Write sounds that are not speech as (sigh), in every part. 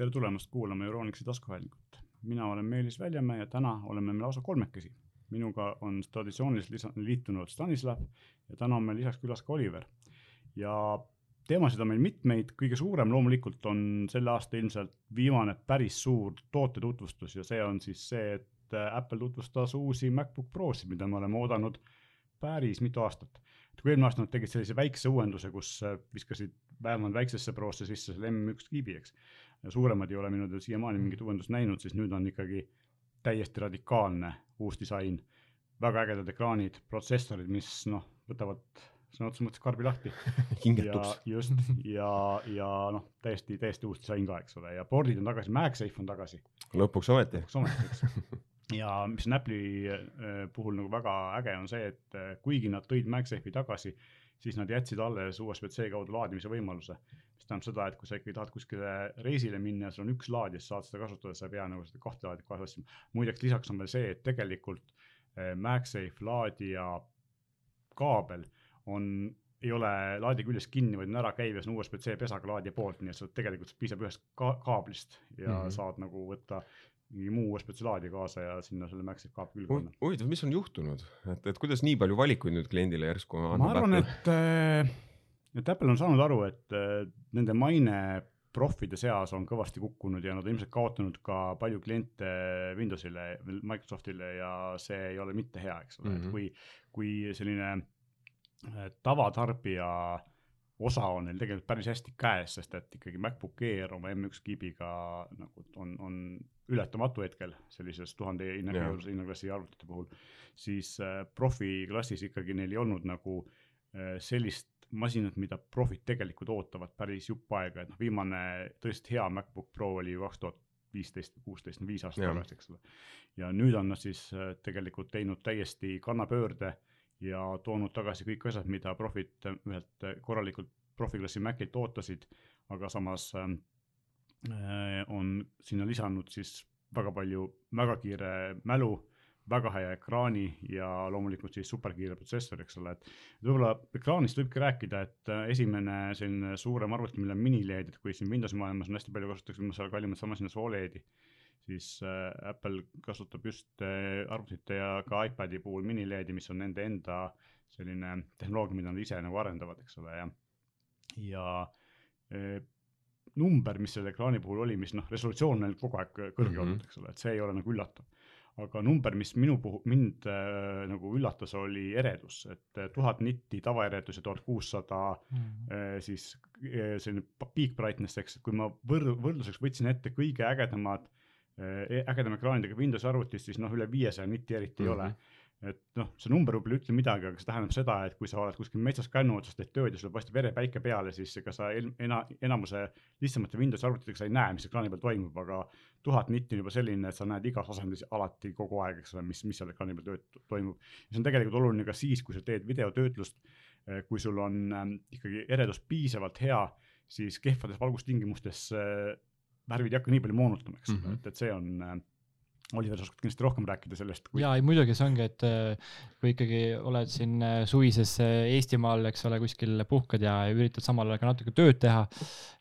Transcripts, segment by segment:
tere tulemast kuulama Euronixi taskuhäälingut. mina olen Meelis Väljamäe ja täna oleme me lausa kolmekesi. minuga on traditsiooniliselt liitunud Stanislav ja täna on meil lisaks külas ka Oliver. ja teemasid on meil mitmeid, kõige suurem loomulikult on selle aasta ilmselt viimane päris suur tootetutvustus ja see on siis see, et Apple tutvustas uusi MacBook Prosid, mida me oleme oodanud päris mitu aastat et kui eelmine aasta nad tegid sellise väikse uuenduse, kus äh, viskasid vähemalt väiksesse Prosse sisse selle M1 kiibi, eks. Ja suuremad ei ole minu teada siiamaani mingit uuendust näinud, siis nüüd on ikkagi täiesti radikaalne uus disain. väga ägedad ekraanid, protsessorid, mis noh, võtavad sõna otseses mõttes karbi lahti (laughs) hingetuks. just ja, ja noh, täiesti, täiesti uus disain ka, eks ole, ja board'id on tagasi, MagSafe on tagasi. lõpuks ometi. lõpuks ometi, eks ja mis on Apple'i äh, puhul nagu väga äge, on see, et äh, kuigi nad tõid MagSafe'i tagasi, siis nad jätsid alles USB-C kaudu laadimise võimaluse. Tähendab seda, et kui sa ikkagi tahad kuskile reisile minna ja sul on üks laadija, siis saad seda kasutada, sa ei pea nagu seda kahte laadijat kaasa otsima. muideks lisaks on veel see, et tegelikult äh, MagSafe laadija kaabel on ei ole laadi küljest kinni, vaid on ära käiv ja see on USB-C pesaga laadija poolt, nii et sa tegelikult piisab ühest ka kaablist ja mm -hmm. saad nagu võtta mingi muu spetsiaalaadi kaasa ja sinna selle Maxi kaap külge panna. huvitav, mis on juhtunud, et, et kuidas nii palju valikuid nüüd kliendile järsku ma arvan, et, äh, et Apple on saanud aru, et äh, nende maine profide seas on kõvasti kukkunud ja nad on ilmselt kaotanud ka palju kliente Windowsile, Microsoftile ja see ei ole mitte hea, eks ole mm, -hmm. et mhm. kui, kui selline äh, tavatarbija osa on neil tegelikult päris hästi käes, sest et ikkagi MacBook Air oma M1 kiibiga nagu on, on ületamatu hetkel sellises tuhande hinnaklassi arvutite puhul, siis äh, profiklassis ikkagi neil ei olnud nagu äh, sellist masinat, mida profid tegelikult ootavad päris jupp aega, et noh, viimane tõesti hea MacBook Pro oli kaks tuhat viisteist või kuusteist, viis aastat tagasi, eks ole. ja nüüd on nad siis äh, tegelikult teinud täiesti kannapöörde ja toonud tagasi kõik asjad, mida profid ühelt korralikult profiklassi Macilt ootasid, aga samas ähm, äh, on sinna lisanud siis väga palju väga kiire mälu, väga hea ekraani ja loomulikult siis superkiire protsessor, eks ole, et võib-olla ekraanist võibki rääkida, et äh, esimene selline suurem arvuti, millel on minileed, et kui siin Windowsi maailmas on hästi palju kasutatakse viimasel ajal kallimat samasinas Oledi, siis äh, Apple kasutab just äh, arvutite ja ka iPad'i puhul minileedi, mis on nende enda selline tehnoloogia, mida nad ise nagu arendavad, eks ole, ja, ja äh, number, mis selle ekraani puhul oli, mis noh, resolutsioon on kogu aeg kõrge mm -hmm. olnud, eks ole, et see ei ole nagu üllatav. Aga number, mis minu puhul, mind äh, nagu üllatas, oli eredus, et äh, tuhat nitti tavaeredus ja tuhat kuussada mhm. äh, siis äh, selline peak brightness, eks, et kui ma võr-, võrdluseks võtsin ette kõige ägedamad äh,, ägedama ekraanidega Windows arvutis, siis noh, üle viiesaja nitti eriti mm -hmm. ei ole mhm et noh, see number võib-olla ei ütle midagi, aga see tähendab seda, et kui sa oled kuskil metsas kännu otsas, teed tööd ja sulle paistab verepäike peale, siis ega sa ena, enamuse lihtsamate Windowsi arvutitega sa ei näe, mis ekraani peal toimub, aga tuhat nitti on juba selline, et sa näed igas asendis alati kogu aeg, eks ole, mis, mis seal ekraani peal tööt-, toimub. see on tegelikult oluline ka siis, kui sa teed videotöötlust, eh, kui sul on äh, ikkagi eredus piisavalt hea, siis kehvades valgustingimustes äh, värvid ei hakka nii palju moonutama, eks ole mm -hmm., et, et see on äh, Oliver, sa oskad kindlasti rohkem rääkida sellest kui.... jaa, ei muidugi see ongi, et äh, kui ikkagi oled siin äh, suvises äh, Eestimaal, eks ole, kuskil puhkad ja üritad samal ajal ka natuke tööd teha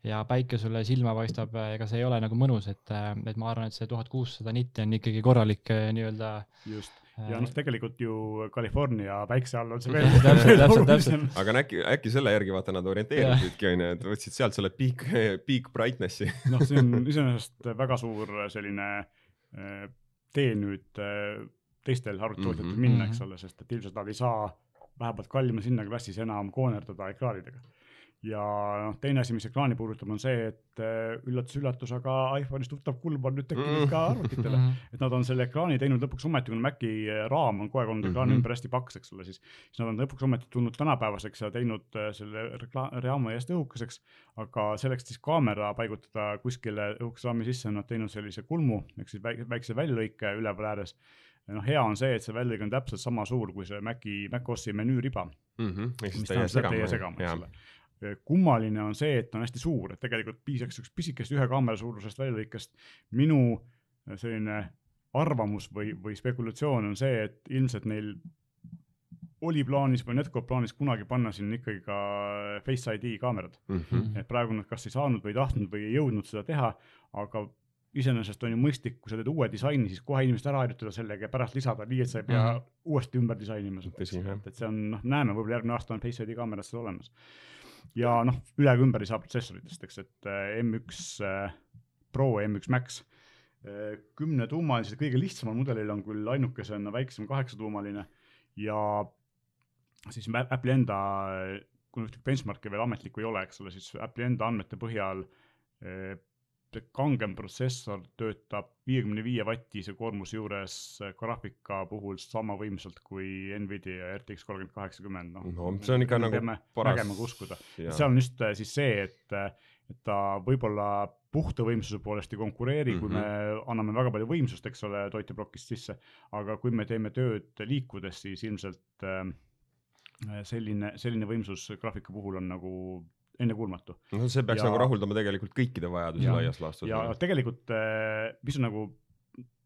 ja päike sulle silma paistab, ega see ei ole nagu mõnus, et, et ma arvan, et see tuhat kuussada nitti on ikkagi korralik nii-öelda. just, ja noh, tegelikult ju California päikse all on see veel täpselt, täpselt, (laughs) täpselt. aga no äkki, äkki selle järgi vaata nad orienteerusidki onju, et võtsid sealt selle peak, peak brightness'i noh, see on iseenesest väga suur selline tee nüüd äh, teistel arvutitootjatel mm -hmm. minna, eks mhm. ole, sest et ilmselt nad ei saa vähemalt kallimas hinnaklassis enam koonerdada ekraanidega ja noh, teine asi, mis ekraani puudutab, on see, et üllatus-üllatus, äh, aga iPhone'ist tuttav kulm on nüüd tekkinud ka arvutitele (laughs) mm. -hmm. et nad on selle ekraani teinud lõpuks ometi, kuna Maci äh, raam on kogu aeg olnud ekraani ümber hästi paks, eks ole, siis. siis nad on lõpuks ometi tulnud tänapäevaseks ja teinud äh, selle raama hästi õhukeseks. aga selleks siis kaamera paigutada kuskile õhukese raami sisse, on nad teinud sellise kulmu ehk siis väikse väljalõike üleval ääres noh, hea on see, et see väljalõik on täpselt sama suur kui see Maci, MacOS-i menüüriba mm. -hmm. ehk siis täie segama. täie segama, eks ole kummaline on see, et ta on hästi suur, et tegelikult piisaks üks pisikest ühe kaamera suurusest väljalõikest. minu äh, selline arvamus või, või spekulatsioon on see, et ilmselt neil oli plaanis või on jätkuvalt plaanis kunagi panna sinna ikkagi ka Face ID kaamerad mm. -hmm. et praegu nad kas ei saanud või ei tahtnud või ei jõudnud seda teha, aga iseenesest on ju mõistlik, kui sa teed uue disaini, siis kohe inimesed ära harjutada sellega ja pärast lisada, nii et sa ei pea mm. -hmm. uuesti ümber disainima seda, et see on, noh, näeme, võib-olla järgmine aasta on Face ID kaamerad seal olemas. Ja noh, üle ega ümber ei saa protsessoritest, eks, et äh, M1 äh, Pro ja M1 Max. Äh, kümnetuumalised, kõige lihtsamal mudelil on küll ainukesena väiksem kaheksatuumaline. Ja siis Apple'i enda, kui ühtegi benchmark'i veel ametlikku ei ole, eks ole, siis Apple'i enda andmete põhjal kangem protsessor töötab viiekümne viie vatise koormuse juures graafika puhul sama võimsalt kui Nvidia RTX kolmkümmend kaheksakümmend, noh. No see on ikka nagu peame paras- nägema kui uskuda. seal on just eh, siis see, et, et ta võib-olla puhta võimsuse poolest ei konkureeri mm, -hmm. kui Mhm. me anname väga palju võimsust, eks ole, toiteplokist sisse, aga kui me teeme tööd liikudes, siis ilmselt äh, selline, selline võimsus graafika puhul on nagu ennekuulmatu. no see peaks Ja- nagu rahuldama tegelikult kõikide vajadusi Ja- laias laastus. ja tegelikult, mis on nagu,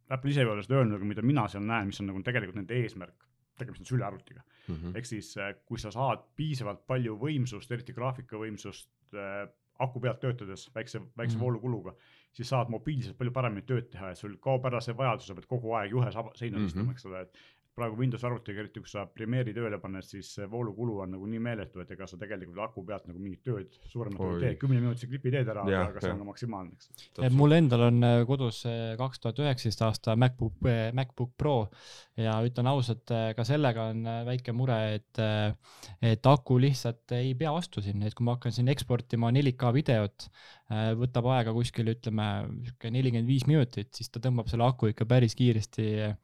Apple ise ei ole seda öelnud, aga mida mina seal näen, mis on nagu tegelikult nende eesmärk, tegemist on sülearvutiga. mm -hmm. ehk siis, kui sa saad piisavalt palju võimsust, eriti graafikavõimsust äh, aku pealt töötades väikse, väikse mm. voolukuluga, siis saad mobiilselt palju paremini tööd teha ja sul kaob ära see vajadus, sa pead kogu aeg juhe saba- seina Mhm. istuma, eks ole, et praegu Windows arvutiga, eriti kui sa Premiere'i tööle paned, siis see voolukulu on nagu nii meeletu, et ega sa tegelikult aku pealt nagu mingit tööd suuremat ei tee, kümneminutise klipi teed ära, aga see on ka maksimaalne, eks. et mul endal on äh, kodus kaks tuhat üheksateist aasta MacBook, MacBook Pro ja ütlen ausalt, ka sellega on äh, väike mure, et, et aku lihtsalt ei pea vastu siin, et kui ma hakkan siin eksportima 4K videot, võtab aega kuskil ütleme sihuke nelikümmend viis minutit, siis ta tõmbab selle aku ikka päris kiiresti äh,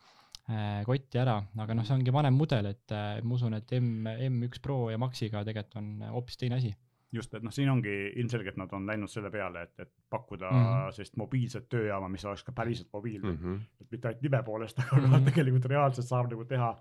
kotti ära, aga noh, see ongi vanem mudel, et äh, ma usun, et M, M1 Pro ja Maxiga tegelikult on hoopis teine asi. just, et noh, siin ongi ilmselgelt nad on läinud selle peale, et, et pakkuda mm. -hmm. sellist mobiilset tööjaama, mis oleks ka päriselt mobiilne mm. mm. -hmm. et mitte ainult nime poolest, aga mm. -hmm. (laughs) tegelikult reaalselt saab nagu teha,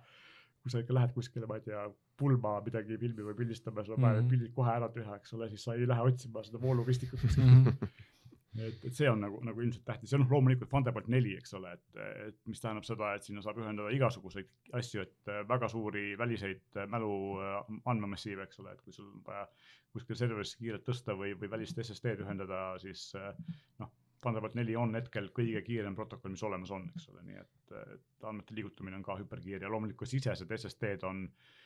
kui sa ikka lähed kuskile, ma ei tea, pulma midagi filmi või pildistama, sul on vaja Mhm. need pildid kohe ära teha, eks ole, siis sa ei lähe otsima seda vooluristikut kuskilt Mhm. (laughs) et, et see on nagu, nagu ilmselt tähtis. Ja noh, loomulikult Thunderbolt neli, eks ole, et, et mis tähendab seda, et sinna saab ühendada igasuguseid asju, et äh, väga suuri väliseid äh, mälu äh, andmemassiive, eks ole, et kui sul on vaja kuskil serverisse kiirelt tõsta või, või välist SSD-d ühendada, siis noh, Thunderbolt neli on hetkel kõige kiirem protokoll, mis olemas on, eks ole, nii et, et andmete liigutamine on ka hüperkiire. Ja loomulikult sisesed SSD-d on äh,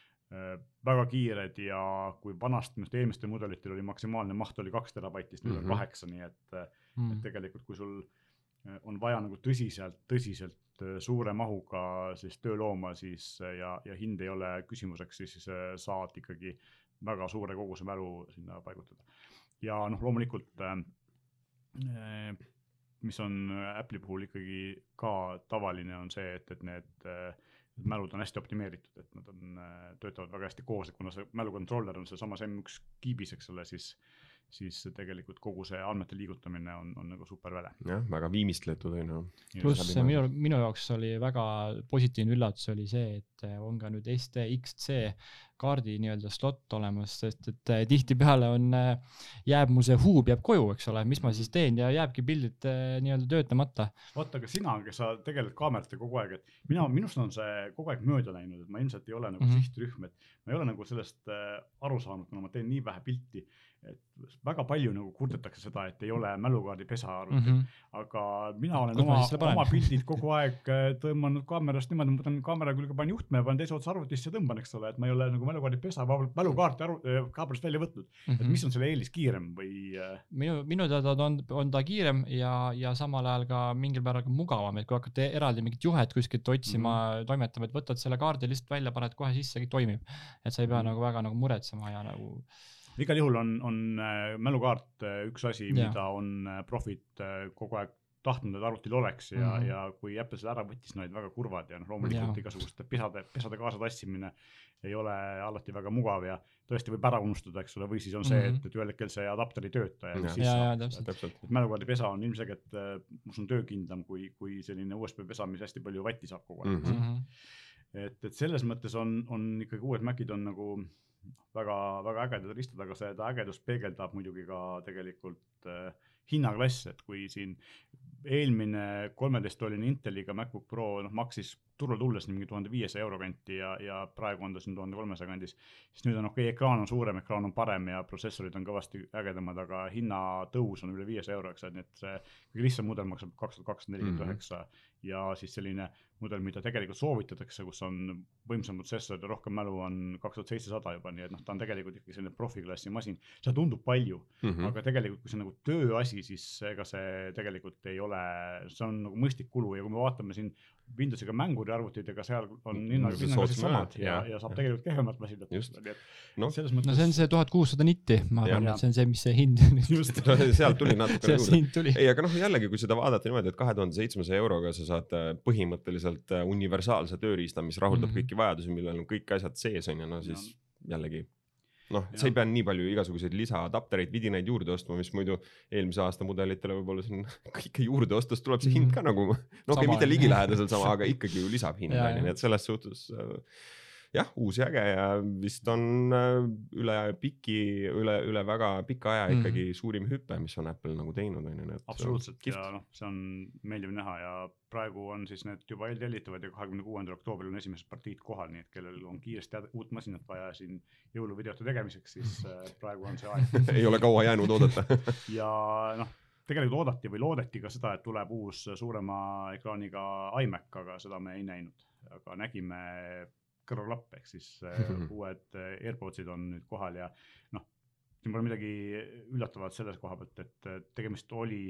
väga kiired ja kui vanasti minu arust eelmistel mudelitel oli maksimaalne maht oli kaks terabaiti, siis nüüd Mhm. on kaheksa, nii et äh, Mm. et tegelikult, kui sul äh, on vaja nagu tõsiselt, tõsiselt äh, suure mahuga sellist töölooma, siis äh, ja, ja hind ei ole küsimuseks, siis äh, saad ikkagi väga suure koguse mälu sinna paigutada. ja noh, loomulikult äh, äh, mis on Apple'i puhul ikkagi ka tavaline, on see, et, et need äh, need mälud on hästi optimeeritud, et nad on, töötavad väga hästi koos, et kuna see mälukontroller on sealsamas M1 kiibis, eks ole, siis siis tegelikult kogu see andmete liigutamine on, on nagu super väle. jah, väga viimistletud on ju. pluss minu, minu jaoks oli väga positiivne üllatus oli see, et on ka nüüd STXC kaardi nii-öelda slot olemas, sest et eh, tihtipeale on, jääb mul see huub jääb koju, eks ole, mis ma siis teen ja jääbki pildid eh, nii-öelda töötlemata. vaata, aga sina, kes sa tegeled kaameratega kogu aeg, et mina, minust on see kogu aeg mööda läinud, et ma ilmselt ei ole nagu mm. -hmm. sihtrühm, et ma ei ole nagu sellest aru saanud, kuna ma teen nii vähe pilti, et väga palju nagu kurdetakse seda, et ei ole mälukaardipesa arvutil mm, Mhm. -hmm. aga mina olen Kus ma oma oma pildid kogu aeg äh, tõmmanud kaamerast niimoodi, ma võtan kaamera külge, panen juhtme, panen teise otsa arvutisse ja tõmban, eks ole, et ma ei ole nagu mälukaardipesa, mälukaarti aru-, kaamerast välja võtnud mm, -hmm. et mis on selle eelis, kiirem või äh, minu, minu teada on, on ta kiirem ja, ja samal ajal ka mingil määral ka mugavam, et kui hakkad eraldi mingit juhet kuskilt otsima mm, Mhm. -hmm. toimetama, et võtad selle kaardi lihtsalt välja, paned kohe sisse, kõik toimib. et sa ei pea mm Mhm. -hmm. nagu väga nagu muretsema ja nagu igal juhul on, on äh, mälukaart äh, üks asi, mida on äh, profid kogu aeg tahtnud, et arvutil oleks ja mm. -hmm. ja kui Apple selle ära võttis, nad olid väga kurvad ja noh, loomulikult Jaa. igasuguste pesade, pesade kaasatassimine ei ole alati väga mugav ja tõesti võib ära unustada, eks ole, või siis on see mm. -hmm. et, et ühel hetkel see adapter ei tööta ja mis siis saab. täpselt. täpselt. et mälukaardipesa on ilmselgelt, ma usun, töökindlam kui, kui selline USB pesa, mis hästi palju vatti saab kogu aeg mm. -hmm. et, et selles mõttes on, on ikkagi uued Macid on nagu väga, väga ägedad riistad, aga seda ägedust peegeldab muidugi ka tegelikult äh, hinnaklass, et kui siin eelmine kolmeteisttoiline Inteliga MacBook Pro noh maksis turule tulles mingi tuhande viiesaja euro kanti ja, ja praegu on ta siin tuhande kolmesaja kandis. siis nüüd on okei okay,, ekraan on suurem, ekraan on parem ja protsessorid on kõvasti ägedamad, aga hinnatõus on üle viiesaja euro, eks, et nii et see kõige lihtsam mudel maksab kaks tuhat kakssada nelikümmend üheksa ja siis selline mudel, mida tegelikult soovitatakse, kus on võimsam protsessor ja rohkem mälu, on kaks tuhat seitsesada juba, nii et noh, ta on tegelikult ikkagi selline profiklassi masin. see tundub palju mm, Mhm. -hmm. aga tegelikult, kui see on nagu tööasi, siis ega see tegelikult ei ole, see on nagu mõistlik kulu ja kui me vaatame siin Windowsiga mänguriarvutid, ega seal on siis soodsam samad ja, ja saab tegelikult kehvemat masinat. Just. nii et noh, selles no mõttes. see on see tuhat kuussada nitti, ma arvan, et see on see, mis see hind just, (laughs) sealt tuli natukene juurde. ei, aga noh, jällegi, kui seda vaadata niimoodi, et kahe tuhande seitsmesaja euroga sa saad äh, põhimõtteliselt äh, universaalse tööriista, mis rahuldab mm. -hmm. kõiki vajadusi, millel on kõik asjad sees on ju, no siis jällegi noh, sa ei pea nii palju igasuguseid lisaadaptereid, vidinaid juurde ostma, mis muidu eelmise aasta mudelitele võib-olla siin (laughs) kõike juurde ostes tuleb see hind ka nagu, no okei okay,, Sama mitte ligilähedaselt sama, aga ikkagi ju lisab hinda on ju, nii et selles suhtes äh, jah, uus ja äge ja vist on äh, üle piki, üle, üle väga pika aja Mhm. ikkagi suurim hüpe, mis on Apple nagu teinud on ju, nii et. absoluutselt ja noh, see on meeldiv näha ja praegu on siis need juba eeltellitavad ja kahekümne kuuendal oktoobril on esimesed partiid kohal, nii et kellel on kiiresti uut masinat vaja siin jõuluvideote tegemiseks, siis äh, (laughs) praegu on see aeg. ei ole kaua jäänud oodata (laughs) ja noh, tegelikult oodati või loodeti ka seda, et tuleb uus suurema ekraaniga iMac, aga seda me ei näinud, aga nägime kõrvaklappe ehk siis (laughs) äh, uued äh, AirPodsid on nüüd kohal ja noh, siin pole midagi üllatavat selles koha pealt, et äh, tegemist oli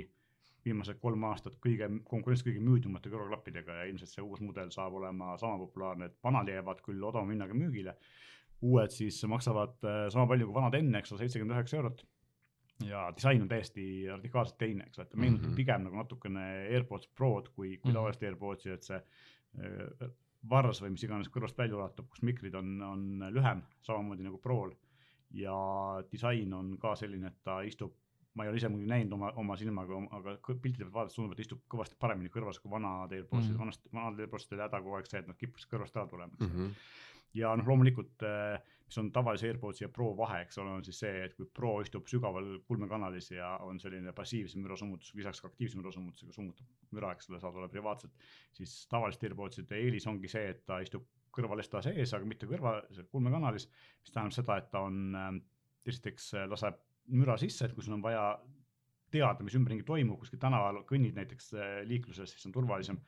viimased kolm aastat kõige konkurentsis kõige müüdumate kõrvaklappidega ja ilmselt see uus mudel saab olema sama populaarne, et vanad jäävad küll odavama hinnaga müügile. uued siis maksavad sama palju kui vanad enne, eks ole, seitsekümmend üheksa eurot ja disain on täiesti radikaalselt teine, eks ole, et ta meenutab mm. -hmm. pigem nagu natukene AirPods Prod kui, kui Mhm. tavalist AirPodsi, et see varras või mis iganes kõrvast välja ulatub, kus mikrid on, on lühem, samamoodi nagu Prol. ja disain on ka selline, et ta istub, ma ei ole ise muidugi näinud oma, oma silmaga, aga piltide pealt vaadates tundub, et istub kõvasti paremini kõrvas kui vanad AirPodsid Mhm. mm., vanast, vanad AirPodsid oli häda kogu aeg see, et nad kippusid kõrvast ära tulema mm. -hmm. Ja noh, loomulikult, mis on tavalise AirPodsi ja Pro vahe, eks ole, on siis see, et kui Pro istub sügaval kulmekanalis ja on selline passiivse mürasummutus, lisaks ka aktiivse mürasummutusega summutab müra, eks ole, saad olla privaatselt, siis tavaliste AirPodside eelis ongi see, et ta istub kõrvalesta sees, aga mitte kõrva, kulmekanalis, mis tähendab seda, et ta on äh, esiteks äh, laseb müra sisse, et kui sul on vaja teada, mis ümberringi toimub, kuskil tänaval kõnnid näiteks liikluses, siis on turvalisem.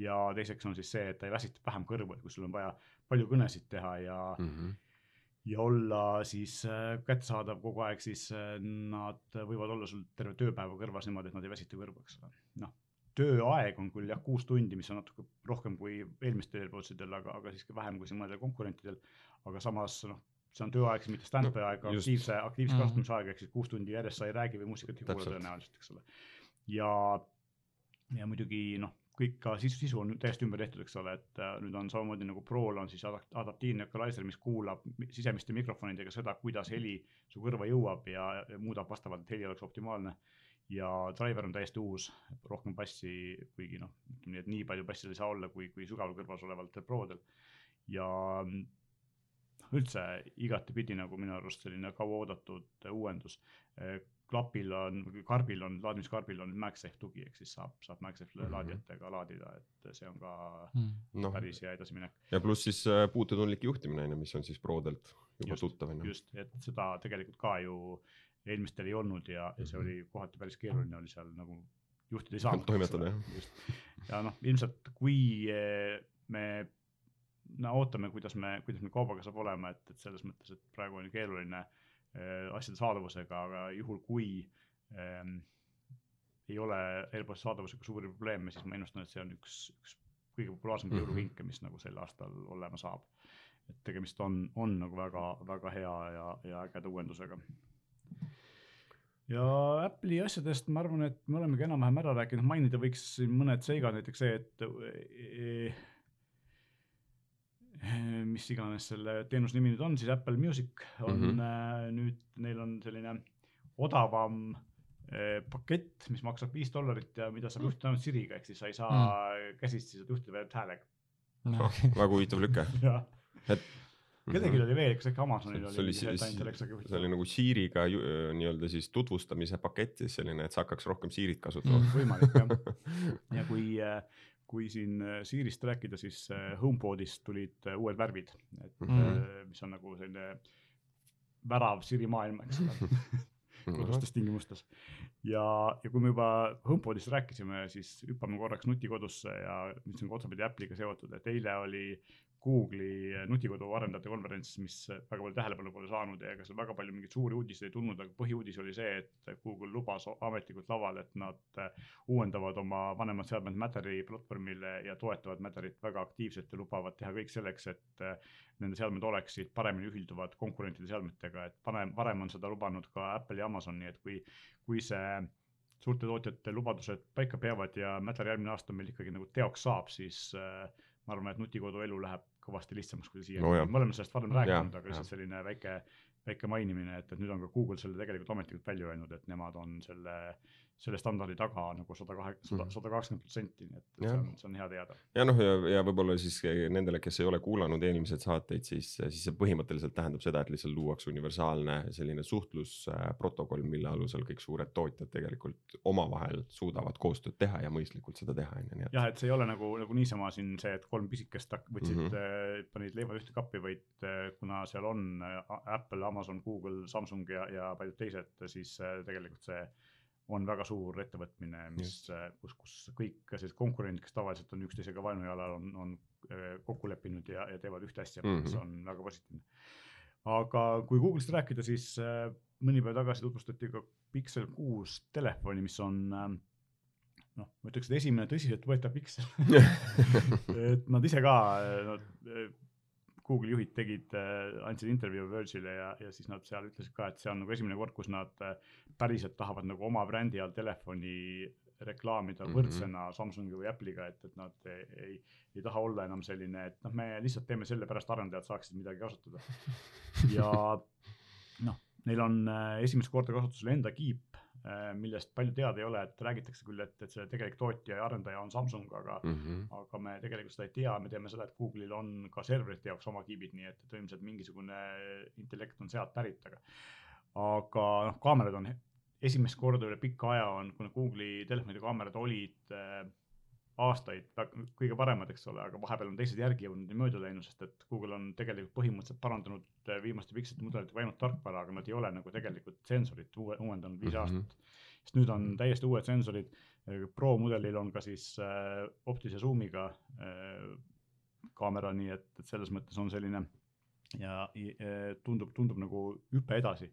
Ja teiseks on siis see, et ta ei väsita vähem kõrvu, et kui sul on vaja palju kõnesid teha ja mm, Mm -hmm. ja olla siis äh, kättesaadav kogu aeg, siis äh, nad võivad olla sul terve tööpäeva kõrvas niimoodi, et nad ei väsita kõrvu, eks ole. noh, tööaeg on küll jah, kuus tundi, mis on natuke rohkem kui eelmistel AirPodsidel, aga, aga siiski vähem kui siin mõnedel konkurentidel. aga samas noh, see on tööaeg, mitte standby aeg, just. aktiivse, aktiivse Mhm. kasutamise aeg ehk siis kuus tundi järjest sa ei räägi või muusikat ei kuula tõenäoliselt, eks ole. ja, ja muidugi noh, kõik ka sisu, sisu on täiesti ümber tehtud, eks ole, et äh, nüüd on samamoodi nagu Prol on siis adap- adaptiivne equalizer, mis kuulab mi- sisemiste mikrofonidega seda, kuidas heli su kõrva jõuab ja, muudab vastavalt, et heli oleks optimaalne. ja driver on täiesti uus, rohkem bassi, kuigi noh, ütleme nii, et nii palju bassi ei saa olla, kui, kui sügaval kõrvas olevatel Prodel. ja mm, üldse igatepidi nagu minu arust selline kauaoodatud uuendus. Klapil on, karbil on, laadimiskarbil on MagSafe tugi, ehk siis saab, saab MagSafe Mhm. laadijatega laadida, et see on ka Mm. noh, päris hea edasiminek. ja pluss siis äh, puututundlik juhtimine on ju, mis on siis Prodelt juba Just, tuttav on ju. just, et seda tegelikult ka ju eelmistel ei olnud ja, ja see Mhm. oli kohati päris keeruline oli seal nagu juhtida ei saanud. Toimetada, jah. ja noh, ilmselt kui eh, me no ootame, kuidas me, kuidas meil kaubaga saab olema, et, et selles mõttes, et praegu on ju keeruline äh, asjade saadavusega, aga juhul kui ähm, ei ole AirPodsi saadavusega suuri probleeme, siis ma ennustan, et see on üks, üks kõige populaarsemaid Mhm. jõulukinke, mis nagu sel aastal olema saab. et tegemist on, on nagu väga, väga hea ja, ja ägeda uuendusega. ja Apple'i asjadest ma arvan, et me olemegi enam-vähem ära rääkinud, mainida võiks mõned seigad, näiteks see, et eh, eh, mis iganes selle teenuse nimi nüüd on, siis Apple Music on mm. -hmm. nüüd, neil on selline odavam eh, pakett, mis maksab viis dollarit ja mida saab juhtida ainult Siriga, ehk siis sa ei saa mm. käsitsi seda juhtida veel häälega. väga huvitav lüke. (laughs) jah, kellelgi oli veel, kas äkki Amazonil see oli oli, siis, et ainult Alexaga see oli nagu Siiriga nii-öelda siis tutvustamise pakett siis selline, et sa hakkaks rohkem Siirit kasutama Mm. võimalik jah. (laughs) ja kui, kui siin äh, Siirist rääkida, siis äh, HomePodist tulid äh, uued värvid, et Mhm. mm. mis on nagu selline värav Siri maailma, eks ole, (laughs) kodustes tingimustes. ja, ja kui me juba HomePodist rääkisime, siis hüppame korraks nutikodusse ja mis on ka otsapidi Apple'iga seotud, et eile oli Google'i nutikodu arendajate konverents, mis väga palju tähelepanu pole saanud ja ega seal väga palju mingeid suuri uudiseid ei tulnud, aga põhiuudis oli see, et Google lubas ametlikult laval, et nad uuendavad oma vanemad seadmed Matteri platvormile ja toetavad Matterit väga aktiivselt ja lubavad teha kõik selleks, et nende seadmed oleksid paremini ühilduvad konkurentide seadmetega, et varem, varem on seda lubanud ka Apple ja Amazon, nii et kui, kui see suurte tootjate lubadused paika peavad ja Matter järgmine aasta meil ikkagi nagu teoks saab, siis äh, ma arvan, et nutikodu elu läheb kõvasti lihtsamaks kui siiani No me oleme sellest varem rääkinud, aga lihtsalt selline väike, väike mainimine, et, et nüüd on ka Google selle tegelikult ametlikult välja öelnud, et nemad on selle, selle standardi taga nagu sada kahe, sada, Mhm. sada kakskümmend protsenti, nii et see Jah. on, see on hea teada. ja noh, ja, ja võib-olla siis nendele, kes ei ole kuulanud eelmiseid saateid, siis, siis see põhimõtteliselt tähendab seda, et lihtsalt luuakse universaalne selline suhtlusprotokoll, mille alusel kõik suured tootjad tegelikult omavahel suudavad koostööd teha ja mõistlikult seda teha, on ju, nii et. jah, et see ei ole nagu, nagu niisama siin see, et kolm pisikest võtsid mm. -hmm. panid leivad ühte kappi, vaid kuna seal on Apple, Amazon, Google, Samsung ja, ja paljud teised, siis tegelikult see on väga suur ettevõtmine, mis, kus, kus kõik sellised konkurendid, kes tavaliselt on üksteisega vaenujalal, on, on äh, kokku leppinud ja, ja teevad ühte asja mm. -hmm. mis on väga positiivne. aga kui Google'ist rääkida, siis äh, mõni päev tagasi tutvustati ka Pixel kuus telefoni, mis on äh, noh, ma ütleks, et esimene tõsiseltvõetav Pixel (laughs) et nad ise ka, nad Google'i juhid tegid, andsid intervjuu Verge'ile ja, ja siis nad seal ütlesid ka, et see on nagu esimene kord, kus nad äh, päriselt tahavad nagu oma brändi all telefoni reklaamida Mhm. võrdsena Samsungi või Apple'iga, et, et nad ei, ei, ei taha olla enam selline, et noh, me lihtsalt teeme selle pärast, arendajad saaksid midagi kasutada. (laughs) ja noh, neil on äh, esimest korda kasutusel enda kiip, millest palju teada ei ole, et räägitakse küll, et, et see tegelik tootja ja arendaja on Samsung, aga Mhm. aga me tegelikult seda ei tea, me teame seda, et Google'il on ka serverite jaoks oma kiibid, nii et, et ilmselt mingisugune intellekt on sealt pärit, aga aga noh, kaamerad on esimest korda üle pika aja on, kuna Google'i telefonide kaamerad olid äh, aastaid kõige paremad, eks ole, aga vahepeal on teised järgi jõudnud ja mööda läinud, sest et Google on tegelikult põhimõtteliselt parandanud äh, viimaste pikselite mudelitega ainult tarkvara, aga nad ei ole nagu tegelikult sensorit uue, uuendanud viis Mhm. aastat. sest nüüd on täiesti uued sensorid, Pro mudelil on ka siis äh, optilise zoom'iga äh, kaamera, nii et, et selles mõttes on selline ja äh, tundub, tundub nagu hüpe edasi.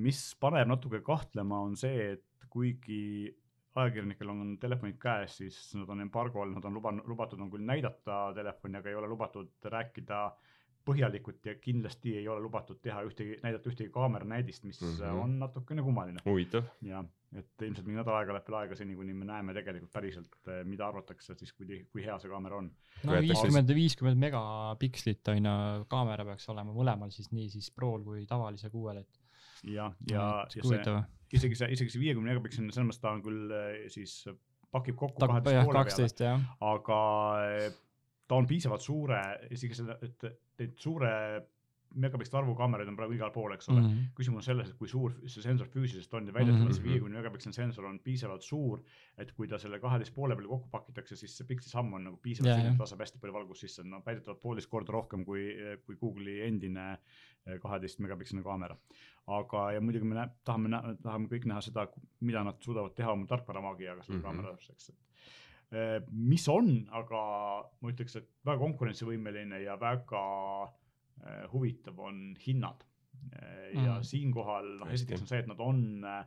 mis paneb natuke kahtlema, on see, et kuigi ajakirjanikel on telefonid käes, siis nad on embargol, nad on lubanud, lubatud on küll näidata telefoni, aga ei ole lubatud rääkida põhjalikult ja kindlasti ei ole lubatud teha ühtegi, näidata ühtegi kaameranäidist, mis mm. -hmm. on natukene kummaline huvitav, ja et ilmselt mingi nädal aega läheb veel aega seni, kuni me näeme tegelikult päriselt, mida arvatakse siis, kui, kui hea see kaamera on. no viiskümmend, viiskümmend megapikslit on ju, kaamera peaks olema mõlemal siis nii siis Prol kui tavalisel kuuel, et. ja, ja, ja see isegi see, isegi see viiekümne megapiksline, selles mõttes ta on küll eh, siis pakib kokku kaheteist poole peale, aga eh, ta on piisavalt suure, isegi selle, et neid suure megapiksli arvu kaameraid on praegu igal pool, eks ole mm. -hmm. küsimus on selles, et kui suur see sensor füüsiliselt on ja väidetavalt see Mhm. viiekümne megapiksline sensor on piisavalt suur, et kui ta selle kaheteist poole peale kokku pakitakse, siis see pikslisamm on nagu piisavalt selline, et laseb hästi palju valgust sisse, no väidetavalt poolteist korda rohkem kui, kui Google'i endine eh, kaheteist megapiksline kaamera. aga, ja muidugi me nä- tahame, tahame kõik näha seda, mida nad suudavad teha oma tarkvaramaagiaga selle mm. -hmm. kaamera osas, eks, et eh, mis on, aga ma ütleks, et väga konkurentsivõimeline ja väga eh, huvitav on hinnad. ja Mm. siinkohal noh, esiteks on see, et nad on eh,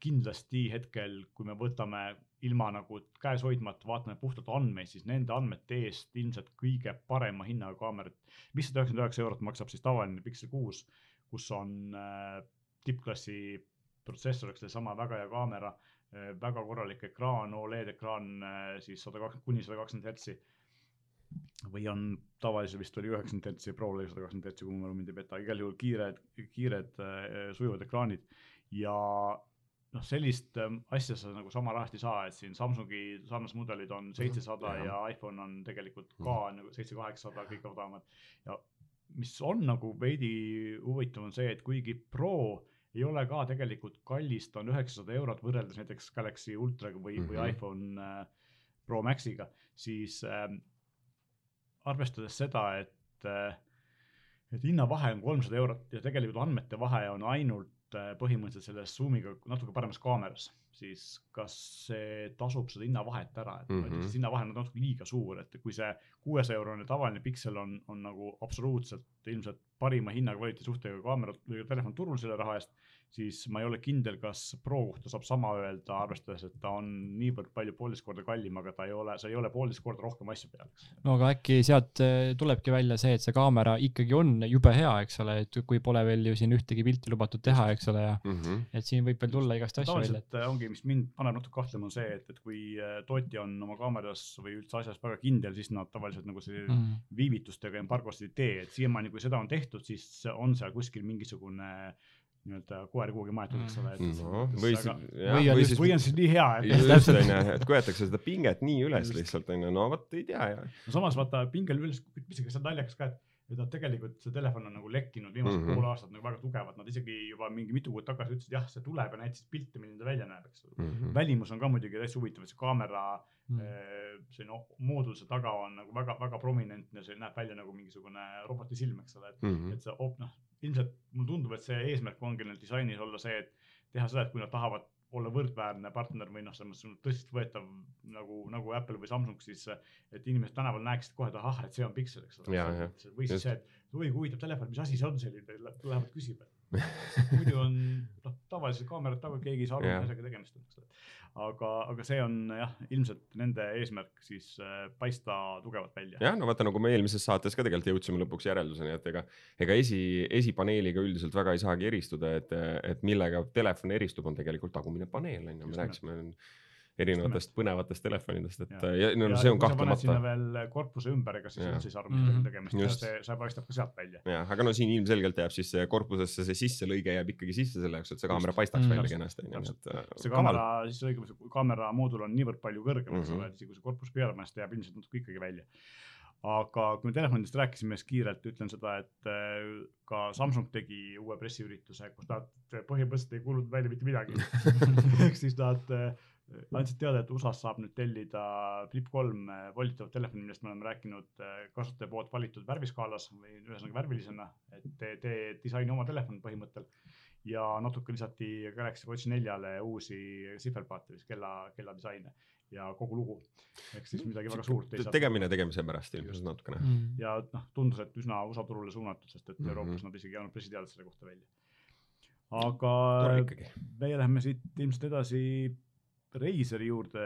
kindlasti hetkel, kui me võtame ilma nagu käes hoidmata, vaatame puhtalt andmeid, siis nende andmete eest ilmselt kõige parema hinnaga kaamerad. viissada üheksakümmend üheksa eurot maksab siis tavaline Pixel kuus, kus on äh, tippklassi protsessoriks seesama väga hea kaamera äh,, väga korralik ekraan, Oled ekraan äh, siis sada kakskümmend kuni sada kakskümmend hertsi. või on tavalisel vist oli üheksakümmend hertsi, Pro oli sada kakskümmend hertsi, kui mu mälu mind ei peta, igal juhul kiired, kiired äh, sujuvad ekraanid ja noh, sellist ähm, asja sa nagu sama rahast ei saa, et siin Samsungi sarnased mudelid on seitsesada jah. ja iPhone on tegelikult ka nagu seitse, kaheksasada, kõik odavamad ja mis on nagu veidi huvitav, on see, et kuigi Pro ei ole ka tegelikult kallis, ta on üheksasada eurot võrreldes näiteks Galaxy Ultraga või mm, -hmm. või Mhm. iPhone äh, Pro Maxiga, siis äh, arvestades seda, et äh, et hinnavahe on kolmsada eurot ja tegelikult andmete vahe on ainult põhimõtteliselt selles Zoomiga natuke paremas kaameras, siis kas see tasub seda hinnavahet ära, et mm. -hmm. hinnavahe on natuke liiga suur, et kui see kuuesaja eurone tavaline piksel on, on nagu absoluutselt ilmselt parima hinnakvaliteedi suhtega kaamera või telefon turul selle raha eest, siis ma ei ole kindel, kas Pro kohta saab sama öelda, arvestades, et ta on niivõrd palju poolteist korda kallim, aga ta ei ole, sa ei ole poolteist korda rohkem asju peal. no aga äkki sealt äh, tulebki välja see, et see kaamera ikkagi on jube hea, eks ole, et kui pole veel ju siin ühtegi pilti lubatud teha, eks ole, ja mm. -hmm. et siin võib veel tulla igast asju välja. äh, ongi, mis mind paneb natuke kahtlema, on see, et, et kui äh, tootja on oma kaameras või üldse asjas väga kindel, siis nad tavaliselt nagu see Mm. viivitustega embargosid ei tee, et siiamaani, kui seda on tehtud, siis on seal kuskil mingisugune nii-öelda koer kuhugi maetud, eks ole. no või siis, Või on või, just- või on siis nii hea, et just (laughs) onju, et köetakse seda pinget nii üles Just. lihtsalt onju, no vot ei tea ja. no samas vaata pingel üles, mis see on naljakas ka, et et nad tegelikult see telefon on nagu lekkinud viimased mm Mhm. -hmm. pool aastat nagu väga tugevalt, nad isegi juba mingi mitu kuud tagasi ütlesid, jah, see tuleb ja näitasid pilte, milline ta välja näeb, eks ole mm. Mhm. -hmm. välimus on ka muidugi täitsa huvitav, et see kaamera Mm. mm. selline moodulse taga on nagu väga-väga prominentne, see näeb välja nagu mingisugune roboti silm, eks ole, et Mhm. et see op- noh, ilmselt mulle tundub, et see eesmärk ongi neil disainis olla see, et teha seda, et kui nad tahavad olla võrdväärne partner või noh, selles mõttes tõsiseltvõetav nagu, nagu Apple või Samsung, siis et inimesed tänaval näeksid kohe, et ahah, et see on Pixel, eks ole. Või siis see, et oi kui huvitav telefon, mis asi see on? selline, lähevad küsima. Muidu (laughs) on noh, tavalised kaamerad taga, keegi ei saa aru, mis asjaga tegemist on, eks ole. aga, aga see on jah, ilmselt nende eesmärk siis äh, paista tugevalt välja. jah, no vaata, nagu me eelmises saates ka tegelikult jõudsime lõpuks järelduseni, et ega, ega esi, esipaneeliga üldiselt väga ei saagi eristuda, et, et millega telefon eristub, on tegelikult tagumine paneel on ju, me rääkisime erinevatest põnevatest telefonidest, et Ja. ja, no ja see on paned sinna kahtlemata. veel korpuse ümber, ega siis üldse ei saa aru, on Mhm. tegemist Just. ja see, see paistab ka sealt välja. jah, aga no siin ilmselgelt jääb siis see korpusesse see sisselõige jääb ikkagi sisse selle jaoks, et see kaamera Just. paistaks Mm. välja kenasti onju, et äh, see kaamera, siis õigemini see kaamera moodul on niivõrd palju kõrgem, eks Mhm. ole, et isegi kui see korpus panna, siis ta jääb ilmselt natuke ikkagi välja. aga kui me telefonidest rääkisime, siis kiirelt ütlen seda, et äh, ka Samsung tegi uue pressiürituse, kus nad põhimõtteliselt ei kuulutanud välja mitte midagi. (laughs) ehk siis nad äh, andsid teada, et USA-s saab nüüd tellida Flip kolm äh, volitavat telefoni, millest me oleme rääkinud äh, kasutaja poolt valitud värviskaalas või ühesõnaga värvilisena, et tee, tee disaini oma telefon põhimõttel ja natuke lisati Galaxy Watch neljale uusi sihverpaate, siis kella, kella disaine ja kogu lugu. ehk siis midagi väga suurt ei saa. tegemine tegemise pärast ilmselt natukene. Mm. ja noh, tundus, et üsna USA turule suunatud, sest et mm. -hmm. Euroopas nad isegi ei andnud pressiteadet selle kohta välja. aga meie läheme siit ilmselt edasi Razeri juurde,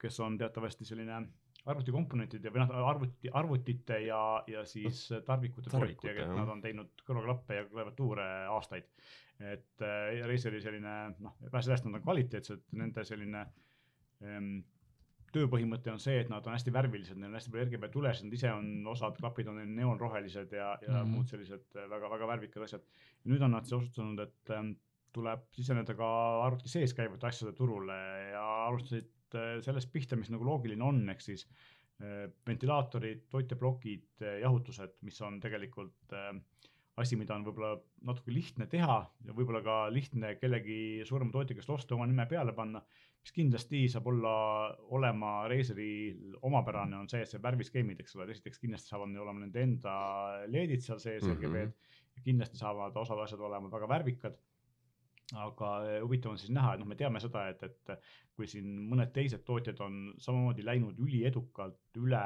kes on teatavasti selline arvutikomponentide või noh, arvuti, arvutite ja, ja siis tarvikute Tarvikute, tootja, nad on teinud kõrvaklappe ja klaviatuure aastaid. et äh, Razeri selline noh, vähe sellest, nad on kvaliteetsed, nende selline ähm, tööpõhimõte on see, et nad on hästi värvilised, neil on hästi palju RGB tulesid, nad ise on, osad klapid on neil neoonrohelised ja, ja mm. -hmm. muud sellised väga-väga värvikad asjad. nüüd on nad siis otsustanud, et ähm, tuleb siseneda ka arvuti sees käivate asjade turule ja alustasid äh, sellest pihta, mis nagu loogiline on, ehk siis äh, ventilaatorid, toiteplokid, jahutused, mis on tegelikult äh, asi, mida on võib-olla natuke lihtne teha ja võib-olla ka lihtne kellegi suurema tootja käest osta, oma nime peale panna. mis kindlasti saab olla, olema Razeril omapärane, on see, et see värviskeemid, eks ole, esiteks kindlasti saavad neil olema nende enda LED-id seal sees mm, -hmm. RGB-d kindlasti saavad osad asjad olema väga värvikad aga eh, huvitav on siis näha, et noh, me teame seda, et, et kui siin mõned teised tootjad on samamoodi läinud üliedukalt üle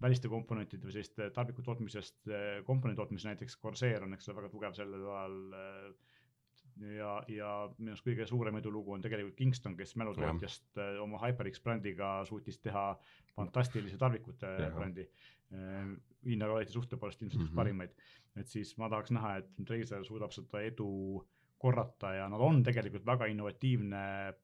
väliste komponentide või selliste tarbiku tootmisest komponendi tootmisest, näiteks Corsair on, eks ole, väga tugev sellel alal. ja, ja minu arust kõige suurem edulugu on tegelikult Kingston, kes mälutootjast eh, oma HyperX brändiga suutis teha fantastilise tarvikute Jah. brändi. hinnakvaliteedi suhte poolest ilmselt üks Mhm. parimaid, et siis ma tahaks näha, et Razer suudab seda edu korrata ja nad on tegelikult väga innovatiivne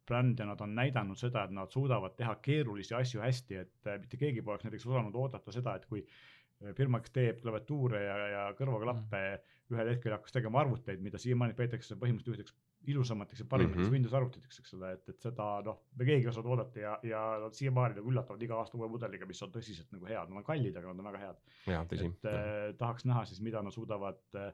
bränd ja nad on näidanud seda, et nad suudavad teha keerulisi asju hästi, et äh, mitte keegi poleks näiteks osanud oodata seda, et kui äh, firma, kes teeb klaviatuure ja, ja kõrvaklappe mm. ühel hetkel hakkas tegema arvuteid, mida siiamaani peetakse põhimõtteliselt ühteks ilusamateks ja parimateks mm. -hmm. Windows arvutiteks, eks ole, et, et seda noh, me keegi ei osanud oodata ja, ja nad siiamaani nagu üllatavad iga aasta uue mudeliga, mis on tõsiselt nagu head, nad on kallid, aga nad on väga head. et äh, tahaks näha siis, mida nad suudavad äh,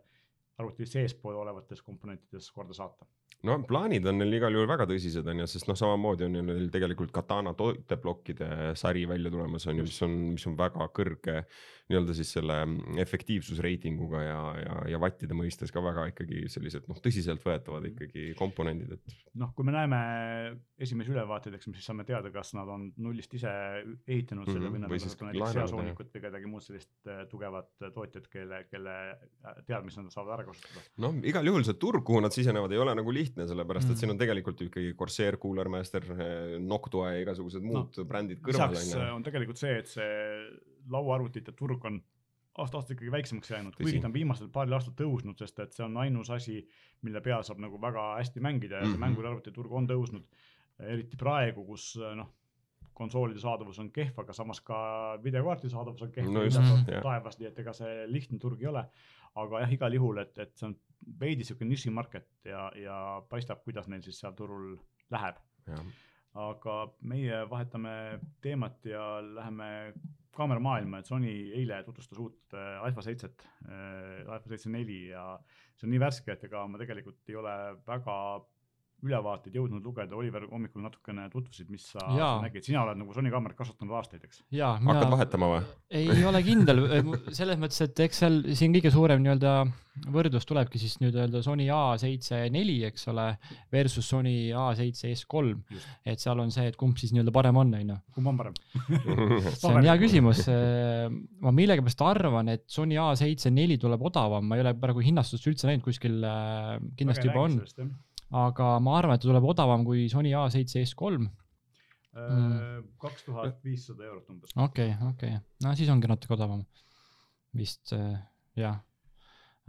arvuti seespool olevates komponentides korda saata. No plaanid on neil igal juhul väga tõsised on ju, sest noh, samamoodi on ju neil tegelikult Katana toiteplokkide sari välja tulemas on ju, mis on, mis on väga kõrge nii-öelda siis selle efektiivsusreitinguga ja, ja, ja vattide mõistes ka väga ikkagi sellised noh, tõsiseltvõetavad ikkagi komponendid, et noh, kui me näeme esimesi ülevaateid, eks me siis saame teada, kas nad on nullist ise ehitanud selle Mhm, või nad on näiteks Seasoonikut või kedagi muud sellist äh, tugevat äh, tootjat, kelle, kelle äh, teadmisi nad saavad ära kasutada. noh, igal juhul see turg, kuhu nad sisenevad, ei ole nagu lihtne, sellepärast et Mm. siin on tegelikult ju ikkagi Corsair, Cooler Master, Noctua ja igasugused muud no, brändid kõrval lisaks on ju. on tegelikult see, et see lauaarvutite turg on aasta-aastalt ikkagi väiksemaks jäänud, kuigi ta on viimasel paaril aastal tõusnud, sest et see on ainus asi, mille peal saab nagu väga hästi mängida ja see Mhm. mänguarvuti turg on tõusnud. eriti praegu, kus äh, noh, konsoolide saadavus on kehv, aga samas ka videokaardi saadavus on kehv No taevas, nii et ega see lihtne turg ei ole. aga jah, igal juhul, et, et see on veidi sihuke nišimarket ja, ja paistab, kuidas neil siis seal turul läheb. Aga meie vahetame teemat ja läheme kaameramaailma, et Sony eile tutvustas uut äh, Alpha seitset äh,, Alpha seitse neli ja see on nii värske, et ega ma tegelikult ei ole väga ülevaateid jõudnud lugeda, Oliver hommikul natukene tutvusid, mis sa Jaa. nägid, sina oled nagu Sony kaamerat kasutanud aastaid, eks? hakkad vahetama või? ei ole kindel, (laughs) selles mõttes, et eks seal siin kõige suurem nii-öelda võrdlus tulebki siis nii-öelda Sony A7 neli, eks ole, versus Sony A7 S3 Just.. et seal on see, et kumb siis nii-öelda parem on, on ju. kumb on parem? (laughs) see on hea küsimus. ma millegipärast arvan, et Sony A7 neli tuleb odavam, ma ei ole praegu hinnastust üldse näinud kuskil, kindlasti juba on, aga ma arvan, et ta tuleb odavam kui Sony A7 S3 kaks tuhat viissada eurot umbes. okei, okei, no siis ongi natuke odavam vist äh, jah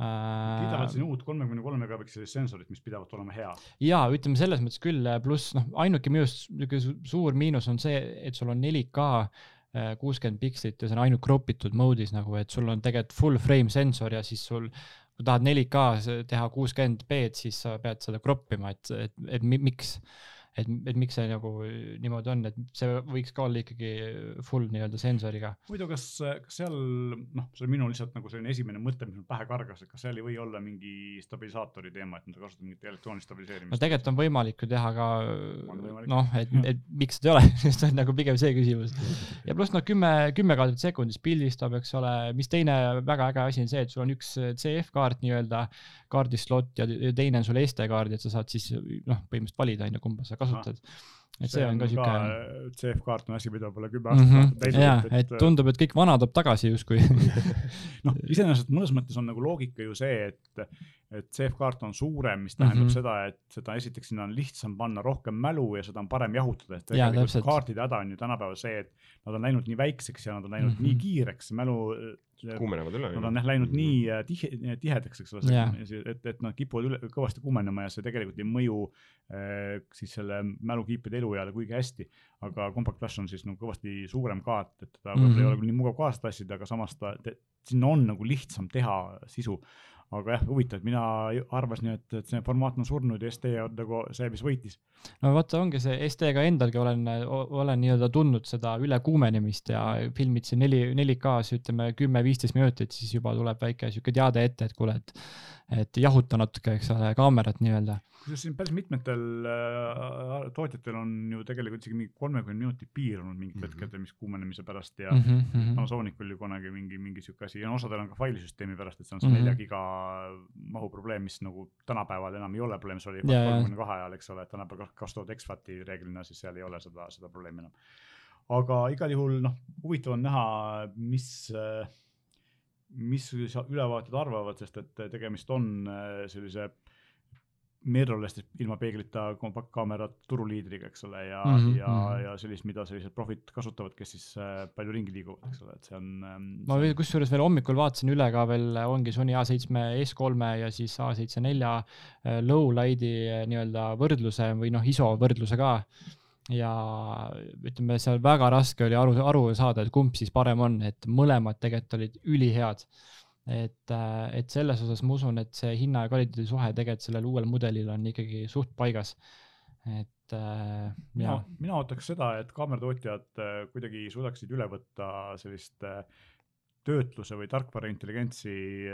kiidavad äh,. siin uut kolmekümne kolme megapikselist sensorit, mis pidavat olema hea. ja ütleme selles mõttes küll, pluss noh, ainuke minu arust niisugune su- suur miinus on see, et sul on 4K äh, kuuskümmend pikslit ja see on ainult crop itud mode'is nagu, et sul on tegelikult full frame sensor ja siis sul kui tahad 4K-s teha kuuskümmend B-d, siis sa pead seda crop ima, et, et, et mi, miks, et, et miks see nagu niimoodi on, et see võiks ka olla ikkagi full nii-öelda sensoriga. muidu, kas, kas seal noh, see on minu lihtsalt nagu selline esimene mõte, mis mul pähe kargas, et kas seal ei või olla mingi stabilisaatori teema, et nad kasutavad mingit elektroonilist no stabiliseerimist. tegelikult on võimalik ju teha ka noh, et, (laughs) et miks seda ei ole, (laughs) see on nagu pigem see küsimus. ja pluss noh, kümme, kümme kaadrit sekundis pildistab, eks ole, mis teine väga äge asi on see, et sul on üks CF-kaart nii-öelda kaardislot ja teine on sul SD-kaard, et sa saad siis noh, põhimõtteliselt valida on ju, kumba sa kasutad. et see on ka siuke. CF-kaart on asi, mida pole kümme Mm aastat -hmm. täis ja, olnud, et tundub, et kõik vana tuleb tagasi justkui. (laughs) noh, iseenesest mõnes mõttes on nagu loogika ju see, et, et CF-kaart on suurem, mis tähendab mm Mhm. -hmm. seda, et seda esiteks sinna on lihtsam panna rohkem mälu ja seda on parem jahutada, et tegelikult täpselt. kaartide häda on ju tänapäeval see, et nad on läinud nii väikseks ja nad on läinud mm Mhm. -hmm. nii kiireks, mälu, kuumenevad üle. nad on jah läinud nii äh, tihe, tihedaks, eks ole Jaa., et, et nad kipuvad üle, kõvasti kuumenema ja see tegelikult ei mõju äh, siis selle mälukiipide elueale kuigi hästi. aga Compact Flash on siis nagu kõvasti suurem kaart, et teda võib-olla Mhm. ei ole küll nii mugav kaasa tassida, aga samas ta, sinna on nagu lihtsam teha sisu. Aga jah, huvitav, et mina arvasin, et, et see formaat on surnud ja ST on nagu see, mis võitis. no vaata, ongi see SD-ga endalgi olen, olen nii-öelda tundnud seda ülekuumenemist ja filmid siin neli, 4K-s ütleme kümme-viisteist minutit, siis juba tuleb väike sihuke teade ette, et kuule, et, et jahuta natuke, eks ole, kaamerat nii-öelda. kusjuures siin päris mitmetel äh, tootjatel on ju tegelikult isegi mingi kolmekümne minuti piir olnud mingitel Mhm. hetkedel, mis kuumenemise pärast ja Mm -hmm. Panasonicul ju kunagi mingi, mingi sihuke asi ja osadel on ka failisüsteemi pärast, et see on see Mhm. nelja giga mahu probleem, mis nagu tänapäeval enam ei ole probleem, see oli kolmekümne kahe ajal, eks ole, et tänapäeval kasutavad exFAT-i reeglina, siis seal ei ole seda, seda probleemi enam. aga igal juhul noh, huvitav on näha, mis, mis ülevaated arvavad, sest et tegemist on äh, sellise mirrorless ilma peeglita kompaktkaamera turuliidriga, eks ole, ja mm, -hmm, ja mhm. ja sellist, mida sellised profid kasutavad, kes siis äh, palju ringi liiguvad, eks ole, et see on ähm,. ma veel kusjuures veel hommikul vaatasin üle ka veel, ongi Sony A7 S3 ja siis A7 nelja äh, low-light'i nii-öelda võrdluse või noh, ISO võrdluse ka. Ja ütleme, seal väga raske oli aru, aru saada, et kumb siis parem on, et mõlemad tegelikult olid ülihead. et, et selles osas ma usun, et see hinna ja kvaliteedi suhe tegelikult sellel uuel mudelil on ikkagi suht paigas. et äh, mina mina ootaks seda, et kaameratootjad äh, kuidagi suudaksid üle võtta sellist äh, töötluse või tarkvara intelligentsi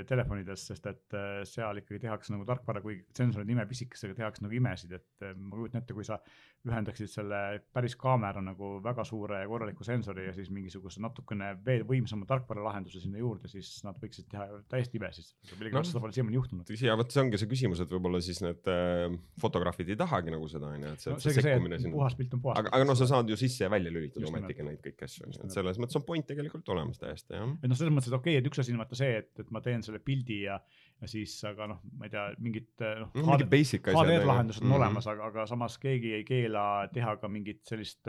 telefonides, sest et äh, seal ikkagi tehakse nagu tarkvara, kui sensorid imepisikesega tehakse nagu imesid, et äh, ma kujutan ette, kui sa ühendaksid selle päris kaamera nagu väga suure ja korraliku sensori ja siis mingisuguse natukene veel võimsama tarkvaralahenduse sinna juurde, siis nad võiksid teha täiesti imesid. millegipärast No. seda pole siiamaani juhtunud. ja vot see ongi see küsimus, et võib-olla siis need äh, fotograafid ei tahagi nagu seda onju, et see, no see sekkumine sinna. puhas pilt on puhas. aga, aga no sa saad ju sisse ja välja lülitada ometigi neid kõiki asju, et selles mõttes on point tegelikult olemas täiesti jah. Et noh, selles mõttes, et okei okay,, et üks asi on vaata see, et, et ma teen selle pildi ja, ja siis, aga noh, ma ei tea, mingid noh no mingi basic asjad. HDR lahendused on Mhm. olemas, aga, aga samas keegi ei keela teha ka mingit sellist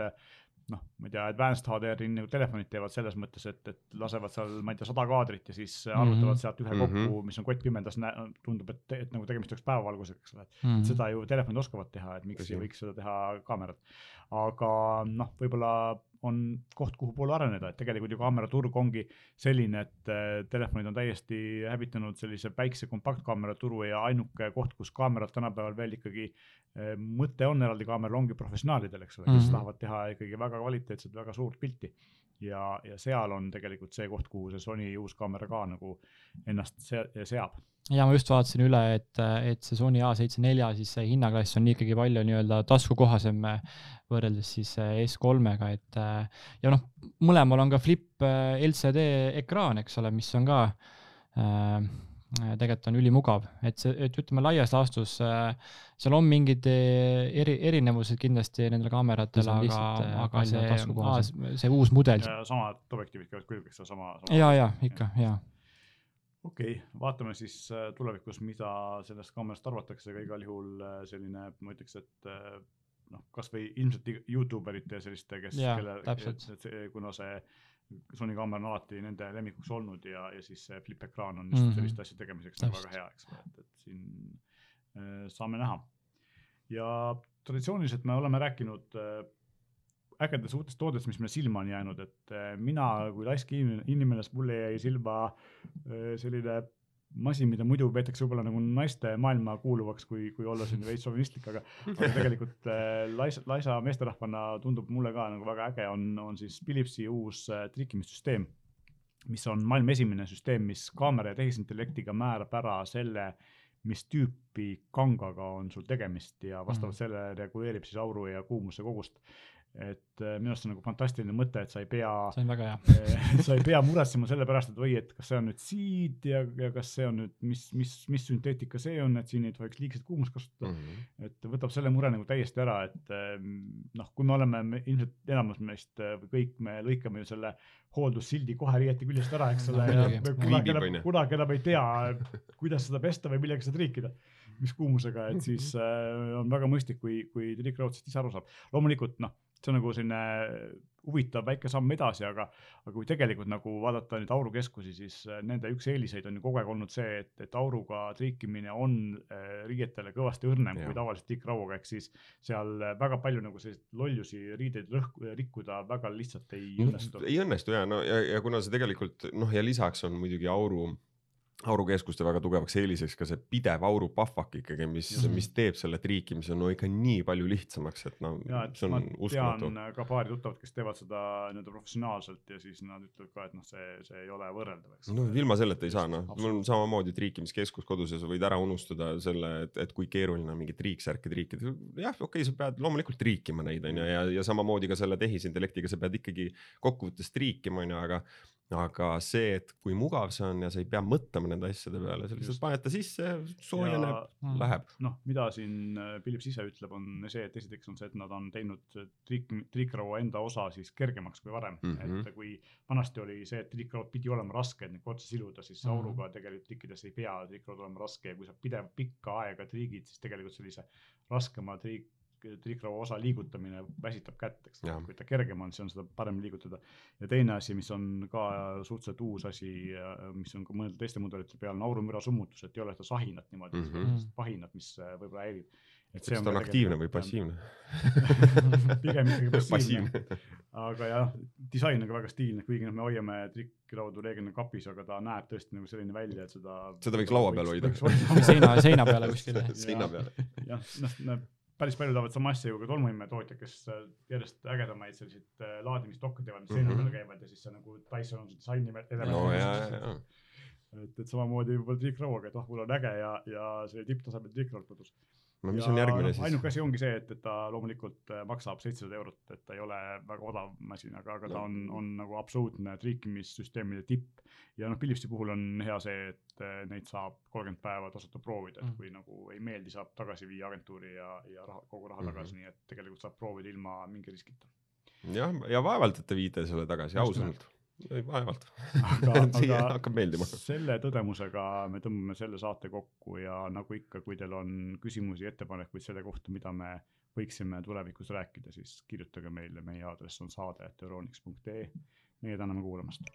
noh, ma ei tea, advanced HDR-i nagu telefonid teevad selles mõttes, et, et lasevad seal, ma ei tea, sada kaadrit ja siis arvutavad Mhm. sealt ühe Mhm. kokku, mis on kottpimedas, tundub, et, et nagu tegemist oleks päevavalgusega, eks ole. mm. seda ju telefonid oskavad teha, et miks ei võiks seda teha kaamerad. Aga noh, võib-olla on koht, kuhu poole areneda, et tegelikult ju kaameraturg ongi selline, et äh, telefonid on täiesti hävitanud sellise väikse kompaktkaamera turu ja ainuke koht, kus kaamerad tänapäeval veel ikkagi äh, mõte on eraldi kaameral, ongi professionaalidel, eks ole, kes mm. -hmm. tahavad teha ikkagi väga kvaliteetset, väga suurt pilti. ja, ja seal on tegelikult see koht, kuhu see Sony uus kaamera ka nagu ennast se- seab. Ja ma just vaatasin üle, et, et see Sony A74 siis see hinnaklass on ikkagi palju nii-öelda taskukohasem äh, võrreldes siis äh, S3-ga, et äh, ja noh, mõlemal on ka flip LCD ekraan, eks ole, mis on ka äh, tegelikult on ülimugav, et see, et ütleme laias laastus äh, seal on mingid eri, erinevused kindlasti nendel kaameratel, aga, aga see, see uus mudel, ja samad objektiivid käivad külge, eks ole, sama, sama. ja, ja ikka, ja okei okay,, vaatame siis äh, tulevikus, mida sellest kaamerast arvatakse, aga igal juhul äh, selline, ma ütleks, et äh, noh, kasvõi ilmselt Youtube erite ja selliste, kes, kelle, kuna see Sony kaamera on alati nende lemmikuks olnud ja, ja siis see flip ekraan on just mm. -hmm. selliste asjade tegemiseks nagu väga hea, eks ole, et, et siin äh, saame näha. ja traditsiooniliselt me oleme rääkinud äh, ägedatest uutest toodetest, mis meile silma on jäänud, et äh, mina kui laisk inimene, inimene, mulle jäi silma äh, selline masin, mida muidu peetakse võib-olla nagu naiste maailma kuuluvaks, kui, kui olla selline veits šovinistlik, aga, aga tegelikult äh, laisa, laisa meesterahvana tundub mulle ka nagu väga äge on, on siis Philipsi uus trikkimissüsteem, mis on maailma esimene süsteem, mis kaamera ja tehisintellektiga määrab ära selle, mis tüüpi kangaga on sul tegemist ja vastavalt Mhm. sellele reguleerib siis auru ja kuumuse kogust. Et äh, minu arust see on nagu fantastiline mõte, et sa ei pea see on väga hea. (laughs) Eh, sa ei pea muretsema selle pärast, et oi, et kas see on nüüd siid ja, ja kas see on nüüd, mis, mis, mis sünteetika see on, et siin ei tohiks liigset kuumust kasutada mm. -hmm. et võtab selle mure nagu täiesti ära, et ehm, noh, kui me oleme me, ilmselt enamus meist eh, või kõik me lõikame ju selle hooldussildi kohe riieti küljest ära, eks (laughs) ole No ja kunagi enam kunagi enam ei tea, kuidas seda pesta või millega seda triikida, mis kuumusega, et (laughs) siis äh, on väga mõistlik, kui, kui triikraud sellest ise aru saab. loomulikult noh, see on nagu selline huvitav väike samm edasi, aga, aga kui tegelikult nagu vaadata nüüd aurukeskusi, siis äh, nende üks eeliseid on ju kogu aeg olnud see, et, et auruga triikimine on äh, riietele kõvasti õrnem Jah. kui tavaliselt tikkrauaga, ehk siis seal äh, väga palju nagu selliseid lollusi riideid lõhku, rikkuda väga lihtsalt ei õnnestu. ei õnnestu ja no ja, ja kuna see tegelikult noh, ja lisaks on muidugi auru, aurukeskuste väga tugevaks eeliseks ka see pidev auru pahvak ikkagi, mis Just., mis teeb selle triikimise no ikka nii palju lihtsamaks, et no ja, et see on uskumatu äh, ka paari tuttavat, kes teevad seda nii-öelda professionaalselt ja siis nad ütlevad ka, et noh, see, see ei ole võrreldav, eks. no ilma selleta ei saa noh, mul on samamoodi triikimiskeskus kodus ja sa võid ära unustada selle, et, et kui keeruline on mingit triiksärki triikida. jah, okei okay,, sa pead loomulikult triikima neid on ju ja, ja samamoodi ka selle tehisintellektiga sa pead ikkagi kokkuvõttes triikima on ju, aga aga see, et kui mugav see on ja sa ei pea mõtlema nende asjade peale, sa lihtsalt paned ta sisse, soojeneb, Mm. läheb. noh, mida siin äh, Philips ise ütleb, on see, et esiteks on see, et nad on teinud triik, triikraua enda osa siis kergemaks kui varem mm. -hmm. et kui vanasti oli see, et triikraud pidi olema raske, et neid otse siluda, siis Mhm. auruga tegelikult trikkides ei pea triikraud olema raske ja kui sa pidev pikka aega triigid, siis tegelikult sellise raskema triik, triikraua osa liigutamine väsitab kätt, eks Jah. kui ta kergem on, siis on seda parem liigutada. ja teine asi, mis on ka suhteliselt uus asi, mis on ka mõeldud teiste mudelite peal, on aurumüra summutus, et ei ole seda sahinat niimoodi mm. -hmm. pahinat, mis võib-olla häirib. et see kas on on aktiivne või passiivne? (laughs) pigem ikkagi passiivne, passiivne. aga jah, disain on ka väga stiilne, kuigi noh, me hoiame trikkraudu reeglina kapis, aga ta näeb tõesti nagu selline välja, et seda. Seda võiks laua peal hoida. (laughs) seina, seina peale kuskil. seina peal. jah, noh, no päris palju tahavad sama asja ju ka tolmuimetootjad, kes äh, järjest ägedamaid selliseid äh, laadimisdokke teevad, mis seina Mhm. peale käivad ja siis see nagu Dyson on see disaini element. no et, et samamoodi võib-olla triikrauaga, et ah, mul on äge ja, ja see tipptasemel triikraud kodus. No mis on järgmine ainuke siis? asi ongi see, et, et ta loomulikult äh, maksab seitsesada eurot, et ta ei ole väga odav masin, aga, aga ta on, on nagu absoluutne triikimissüsteemide tipp. ja noh, Philipsi puhul on hea see, et äh, neid saab kolmkümmend päeva tasuta proovida, et Mm. kui nagu ei meeldi, saab tagasi viia agentuuri ja, ja raha, kogu raha Mhm. tagasi, nii et tegelikult saab proovida ilma mingi riskita. jah, ja vaevalt, et te viite selle tagasi, ausalt. vaevalt. aga, (laughs) siia hakkab meeldima. selle tõdemusega me tõmbame selle saate kokku ja nagu ikka, kui teil on küsimusi, ettepanekuid selle kohta, mida me võiksime tulevikus rääkida, siis kirjutage meile, meie aadress on saade.euroniks.ee. meie täname kuulamast.